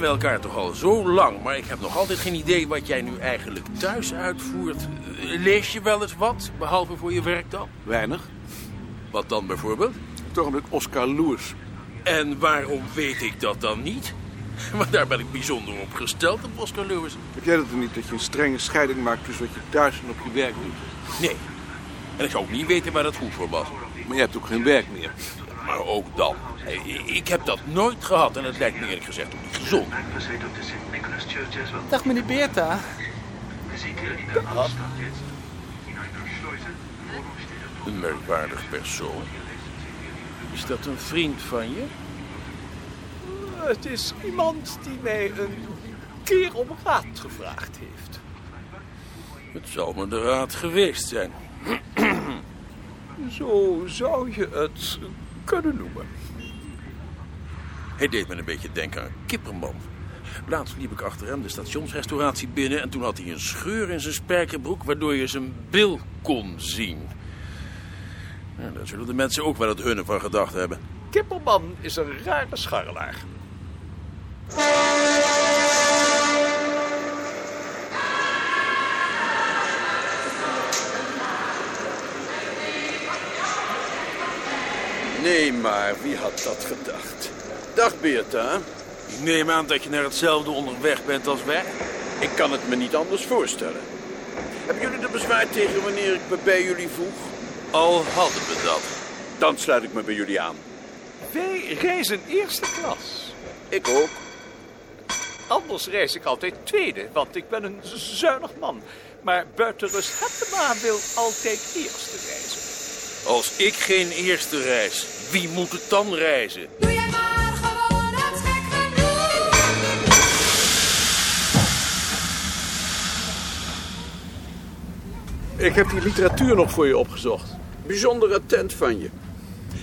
kennen we elkaar toch al zo lang, maar ik heb nog altijd geen idee wat jij nu eigenlijk thuis uitvoert. Eh, Lees je wel eens wat, behalve voor je werk dan? Weinig. Wat dan bijvoorbeeld? Toch met Oscar Loers. En waarom weet ik dat dan niet? Maar daar ben ik bijzonder op gesteld, op Oscar Lewis. Heb jij dat er niet, dat je een strenge scheiding maakt tussen wat je thuis en op je werk doet? Nee. En ik zou ook niet weten waar dat goed voor was. Maar je hebt ook geen werk meer. Maar ook dan. Hey, Ik heb dat nooit gehad en het lijkt me eerlijk gezegd ook niet gezond. Dag meneer Beerta. Een merkwaardig persoon. Is dat een vriend van je? Het is iemand die mij een keer om raad gevraagd heeft. Het zal me de raad geweest zijn. Zo zou je het kunnen noemen. Hij deed me een beetje denken aan Kipperman. Laatst liep ik achter hem de stationsrestauratie binnen... en toen had hij een scheur in zijn spijkerbroek... waardoor je zijn bil kon zien. Ja, daar zullen de mensen ook wel het hunne van gedacht hebben. Kipperman is een rare scharrelaar. Nee, maar wie had dat gedacht? Dag Beerta. Ik neem aan dat je naar hetzelfde onderweg bent als wij. Ik kan het me niet anders voorstellen. Hebben jullie er bezwaar tegen wanneer ik me bij jullie voeg? Al hadden we dat. Dan sluit ik me bij jullie aan. Wij reizen eerste klas. Ik ook. Anders reis ik altijd tweede, want ik ben een zuinig man. Maar buiten Rust Hettema wil altijd eerste reizen. Als ik geen eerste reis, wie moet het dan reizen? Doe jij maar gewoon het gek genoeg. Ik heb die literatuur nog voor je opgezocht. Bijzonder attent van je.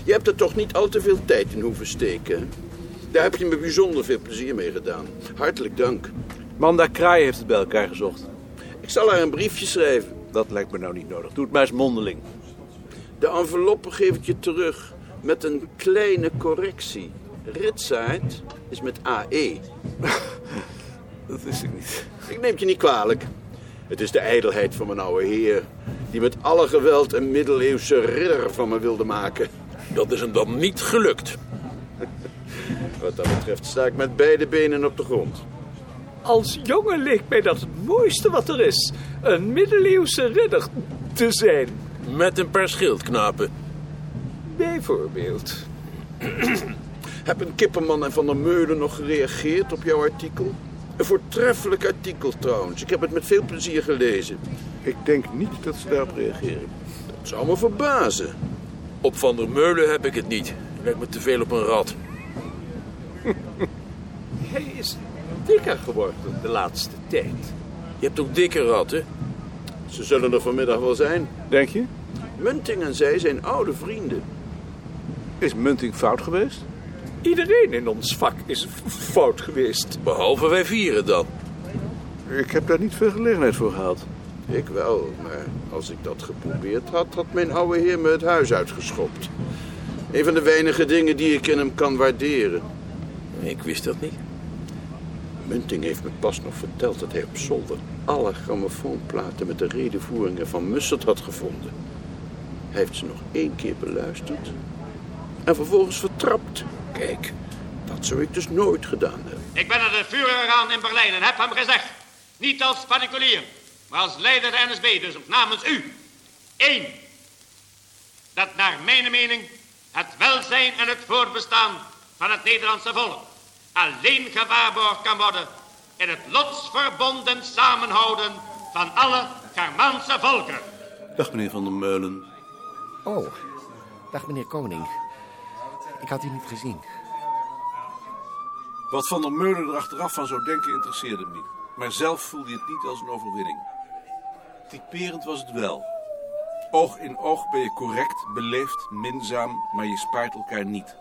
Je hebt er toch niet al te veel tijd in hoeven steken. Daar heb je me bijzonder veel plezier mee gedaan. Hartelijk dank. Manda Kraai heeft het bij elkaar gezocht. Ik zal haar een briefje schrijven. Dat lijkt me nou niet nodig. Doe het maar eens mondeling. De enveloppe geef ik je terug met een kleine correctie. Ritsaert is met AE. Dat wist ik niet. Ik neem het je niet kwalijk. Het is de ijdelheid van mijn oude heer... die met alle geweld een middeleeuwse ridder van me wilde maken. Dat is hem dan niet gelukt. Wat dat betreft sta ik met beide benen op de grond. Als jongen leek mij dat het mooiste wat er is. Een middeleeuwse ridder te zijn. Met een paar schildknapen. Bijvoorbeeld. Hebben Kipperman en Van der Meulen nog gereageerd op jouw artikel? Een voortreffelijk artikel trouwens. Ik heb het met veel plezier gelezen. Ik denk niet dat ze daarop reageren. Dat zou me verbazen. Op Van der Meulen heb ik het niet. Lijkt me te veel op een rat. Hij is dikker geworden de laatste tijd. Je hebt ook dikke ratten. Ze zullen er vanmiddag wel zijn. Denk je? Munting en zij zijn oude vrienden. Is Munting fout geweest? Iedereen in ons vak is fout geweest. Behalve wij vieren dan. Ik heb daar niet veel gelegenheid voor gehad. Ik wel, maar als ik dat geprobeerd had, had mijn oude heer me het huis uitgeschopt. Een van de weinige dingen die ik in hem kan waarderen. Ik wist dat niet. Munting heeft me pas nog verteld dat hij op zolder alle grammofoonplaten met de redenvoeringen van Mussert had gevonden. Hij heeft ze nog één keer beluisterd en vervolgens vertrapt. Kijk, dat zou ik dus nooit gedaan hebben. Ik ben naar de Führer gegaan in Berlijn en heb hem gezegd, niet als particulier, maar als leider der NSB, dus ook namens u. Eén, dat naar mijn mening het welzijn en het voortbestaan van het Nederlandse volk alleen gewaarborgd kan worden in het lotsverbonden samenhouden van alle Germaanse volkeren. Dag meneer Van der Meulen. Oh, dag meneer Koning. Ik had u niet gezien. Wat Van der Meulen er achteraf van zou denken interesseerde me niet. Maar zelf voelde hij het niet als een overwinning. Typerend was het wel. Oog in oog ben je correct, beleefd, minzaam, maar je spaart elkaar niet.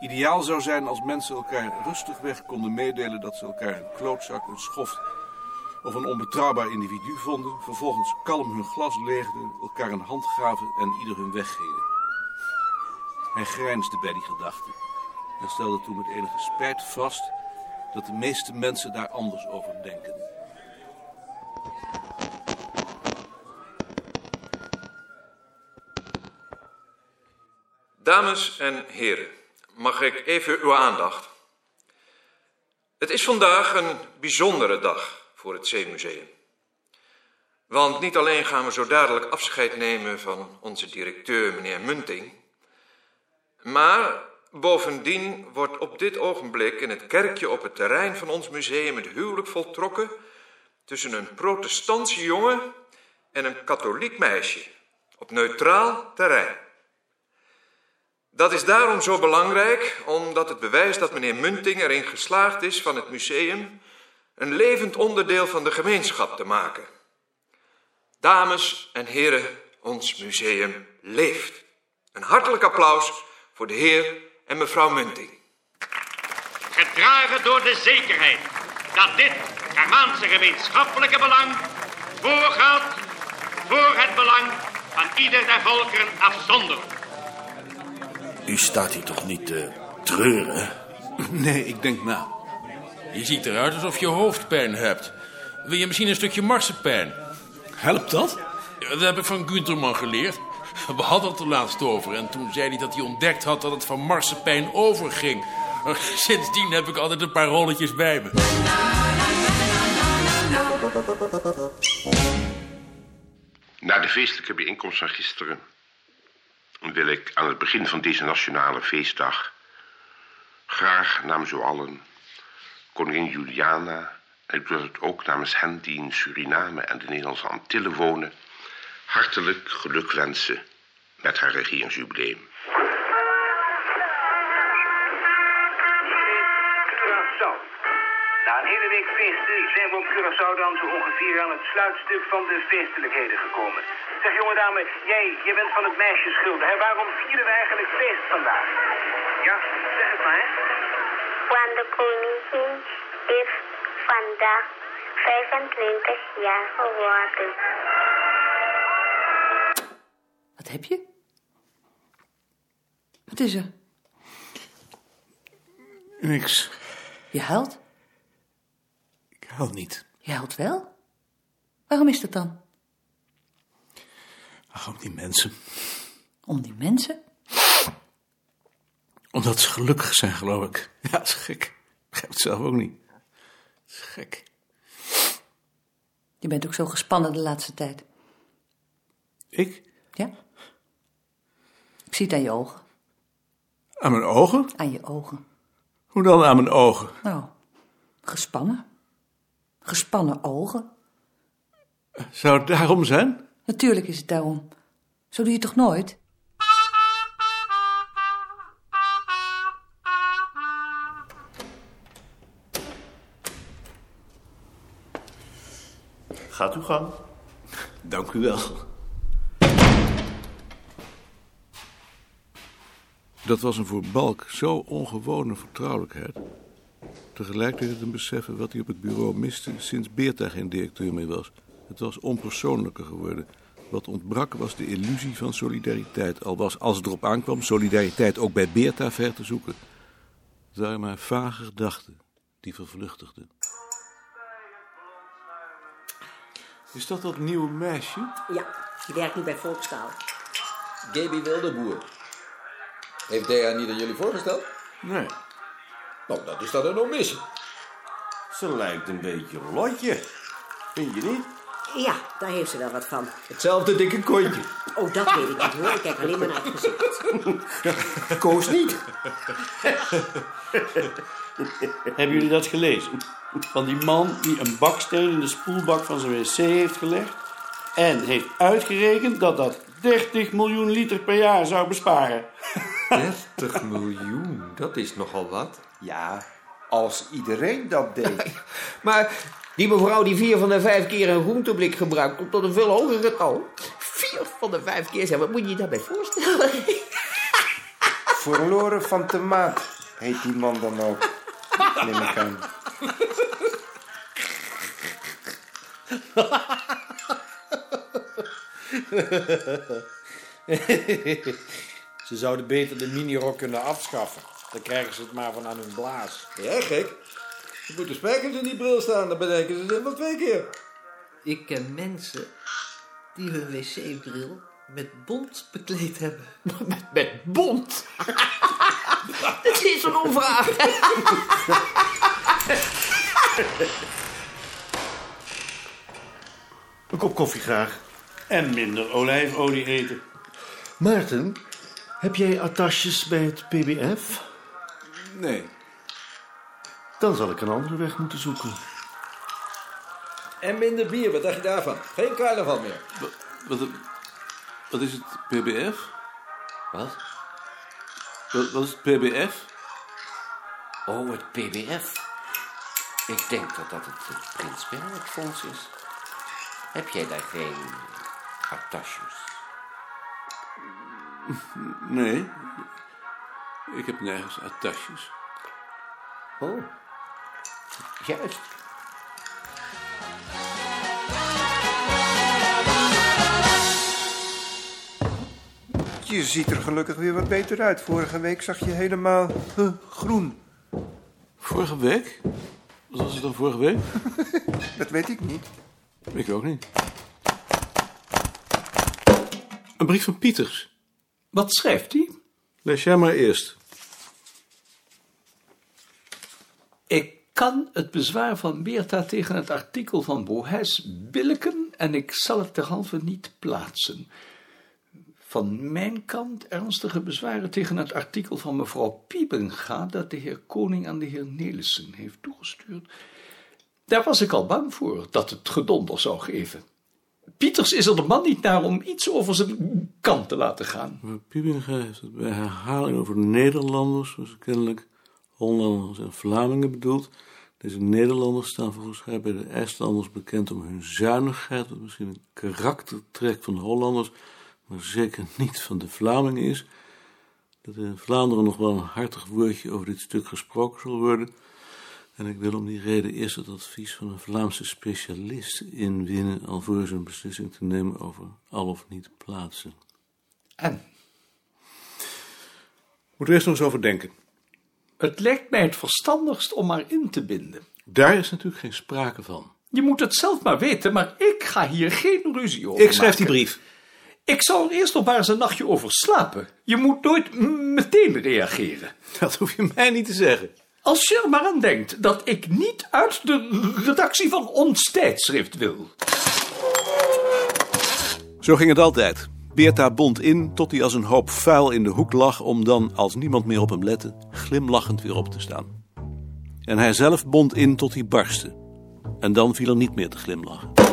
Ideaal zou zijn als mensen elkaar rustigweg konden meedelen dat ze elkaar een klootzak, een schoft of een onbetrouwbaar individu vonden, vervolgens kalm hun glas leegden, elkaar een hand gaven en ieder hun weg gingen. Hij grijnsde bij die gedachte en stelde toen met enige spijt vast dat de meeste mensen daar anders over denken. Dames en heren, mag ik even uw aandacht? Het is vandaag een bijzondere dag voor het Zeemuseum. Want niet alleen gaan we zo dadelijk afscheid nemen van onze directeur, meneer Munting, maar bovendien wordt op dit ogenblik in het kerkje op het terrein van ons museum het huwelijk voltrokken tussen een protestantse jongen en een katholiek meisje op neutraal terrein. Dat is daarom zo belangrijk, omdat het bewijst dat meneer Munting erin geslaagd is van het museum een levend onderdeel van de gemeenschap te maken. Dames en heren, ons museum leeft. Een hartelijk applaus voor de heer en mevrouw Munting. Gedragen door de zekerheid dat dit Germaanse gemeenschappelijke belang voorgaat voor het belang van ieder der volkeren afzonderlijk. U staat hier toch niet te treuren? Nee, ik denk na. Je ziet eruit alsof je hoofdpijn hebt. Wil je misschien een stukje marsepein? Helpt dat? Dat heb ik van Gunterman geleerd. We hadden het er laatst over en toen zei hij dat hij ontdekt had dat het van marsepein overging. Sindsdien heb ik altijd een paar rolletjes bij me. Na de feestelijke bijeenkomst van gisteren wil ik aan het begin van deze nationale feestdag graag namens u allen koningin Juliana en ik doe dat ook namens hen die in Suriname en de Nederlandse Antillen wonen hartelijk geluk wensen met haar regeringsjubileum. Curaçao. Na een hele week feesten zijn we op Curaçao dan zo ongeveer aan het sluitstuk van de feestelijkheden gekomen. Zeg jonge dame, jij, je bent van het meisjesschilder. Hè? Waarom vieren we eigenlijk feest vandaag? Ja, zeg het maar. Hè? Want de koningin is vandaag 25 jaar geworden. Wat heb je? Wat is er? Niks. Je huilt? Ik huil niet. Je huilt wel? Waarom is dat dan? Ach, om die mensen. Om die mensen? Omdat ze gelukkig zijn, geloof ik. Ja, dat is gek. Ik begrijp het zelf ook niet. Het is gek. Je bent ook zo gespannen de laatste tijd. Ik? Ja? Ik zie het aan je ogen. Aan mijn ogen? Aan je ogen. Hoe dan aan mijn ogen? Nou, gespannen. Gespannen ogen. Zou het daarom zijn? Natuurlijk is het daarom. Zo doe je toch nooit? Gaat uw gang. Dank u wel. Dat was een voor Balk zo ongewone vertrouwelijkheid. Tegelijkertijd een beseffen wat hij op het bureau miste sinds Beerta geen directeur meer was. Het was onpersoonlijker geworden. Wat ontbrak was de illusie van solidariteit. Al was, als het erop aankwam, solidariteit ook bij Beerta ver te zoeken. Het waren maar vage gedachten die vervluchtigden. Is dat dat nieuwe meisje? Ja, die werkt nu bij Volkstaal. Gaby Wildeboer. Heeft Dea niet aan jullie voorgesteld? Nee. Nou, dat is dan een omissie. Ze lijkt een beetje Lotje. Vind je niet? Ja, daar heeft ze wel wat van. Hetzelfde dikke kontje. Oh, dat weet ik niet hoor. Ik kijk alleen maar naar het gezicht. Koos niet. Hebben jullie dat gelezen? Van die man die een baksteen in de spoelbak van zijn wc heeft gelegd en heeft uitgerekend dat dat 30 miljoen liter per jaar zou besparen. 30 miljoen, dat is nogal wat. Ja, als iedereen dat deed. Maar die mevrouw die vier van de vijf keer een groenteblik gebruikt, komt tot een veel hoger getal. Vier van de vijf keer, zeg, wat moet je je daarbij voorstellen? Verloren van tomaat heet die man dan ook. Neem ik aan. Ze zouden beter de minirok kunnen afschaffen. Dan krijgen ze het maar van aan hun blaas. Ja, gek. Er moeten spijkers in die bril staan, dan bedenken ze zich wel twee keer. Ik ken mensen die hun wc-bril met bont bekleed hebben. Met, met bont? Het is een omvraag. Een kop koffie graag. En minder olijfolie eten. Maarten, heb jij attaches bij het PBF? Nee. Dan zal ik een andere weg moeten zoeken. En minder bier, wat dacht je daarvan? Geen carnaval meer. Wat, wat is het PBF? Wat? Wat, wat is het PBF? Oh, het PBF. Ik denk dat dat het Prins Bernhard Fonds is. Heb jij daar geen attaches? Nee. Ik heb nergens attaches. Oh, juist. Je ziet er gelukkig weer wat beter uit. Vorige week zag je helemaal huh, groen. Vorige week? Wat was het dan vorige week? Dat weet ik niet. Ik ook niet. Een brief van Pieters. Wat schrijft hij? Lees jij maar eerst. Ik kan het bezwaar van Beerta tegen het artikel van Bohes billiken en ik zal het derhalve niet plaatsen. Van mijn kant ernstige bezwaren tegen het artikel van mevrouw Piebenga dat de heer Koning aan de heer Nelissen heeft toegestuurd. Daar was ik al bang voor dat het gedonder zou geven. Pieters is er de man niet naar om iets over zijn kant te laten gaan. Maar heeft het bij herhaling over Nederlanders, ze kennelijk Hollanders en Vlamingen bedoelt. Deze Nederlanders staan volgens mij bij de IJslanders bekend om hun zuinigheid, wat misschien een karaktertrek van de Hollanders, maar zeker niet van de Vlamingen is. Dat in Vlaanderen nog wel een hartig woordje over dit stuk gesproken zal worden. En ik wil om die reden eerst het advies van een Vlaamse specialist inwinnen, alvorens een beslissing te nemen over al of niet plaatsen. En? Moet er eerst nog eens over denken. Het lijkt mij het verstandigst om maar in te binden. Daar is natuurlijk geen sprake van. Je moet het zelf maar weten, maar ik ga hier geen ruzie over Ik schrijf die brief. Ik zal er eerst nog maar eens een nachtje over slapen. Je moet nooit meteen reageren. Dat hoef je mij niet te zeggen. Als er aan denkt dat ik niet uit de redactie van ons tijdschrift wil. Zo ging het altijd. Beerta bond in tot hij als een hoop vuil in de hoek lag... om dan, als niemand meer op hem lette, glimlachend weer op te staan. En hij zelf bond in tot hij barstte. En dan viel er niet meer te glimlachen.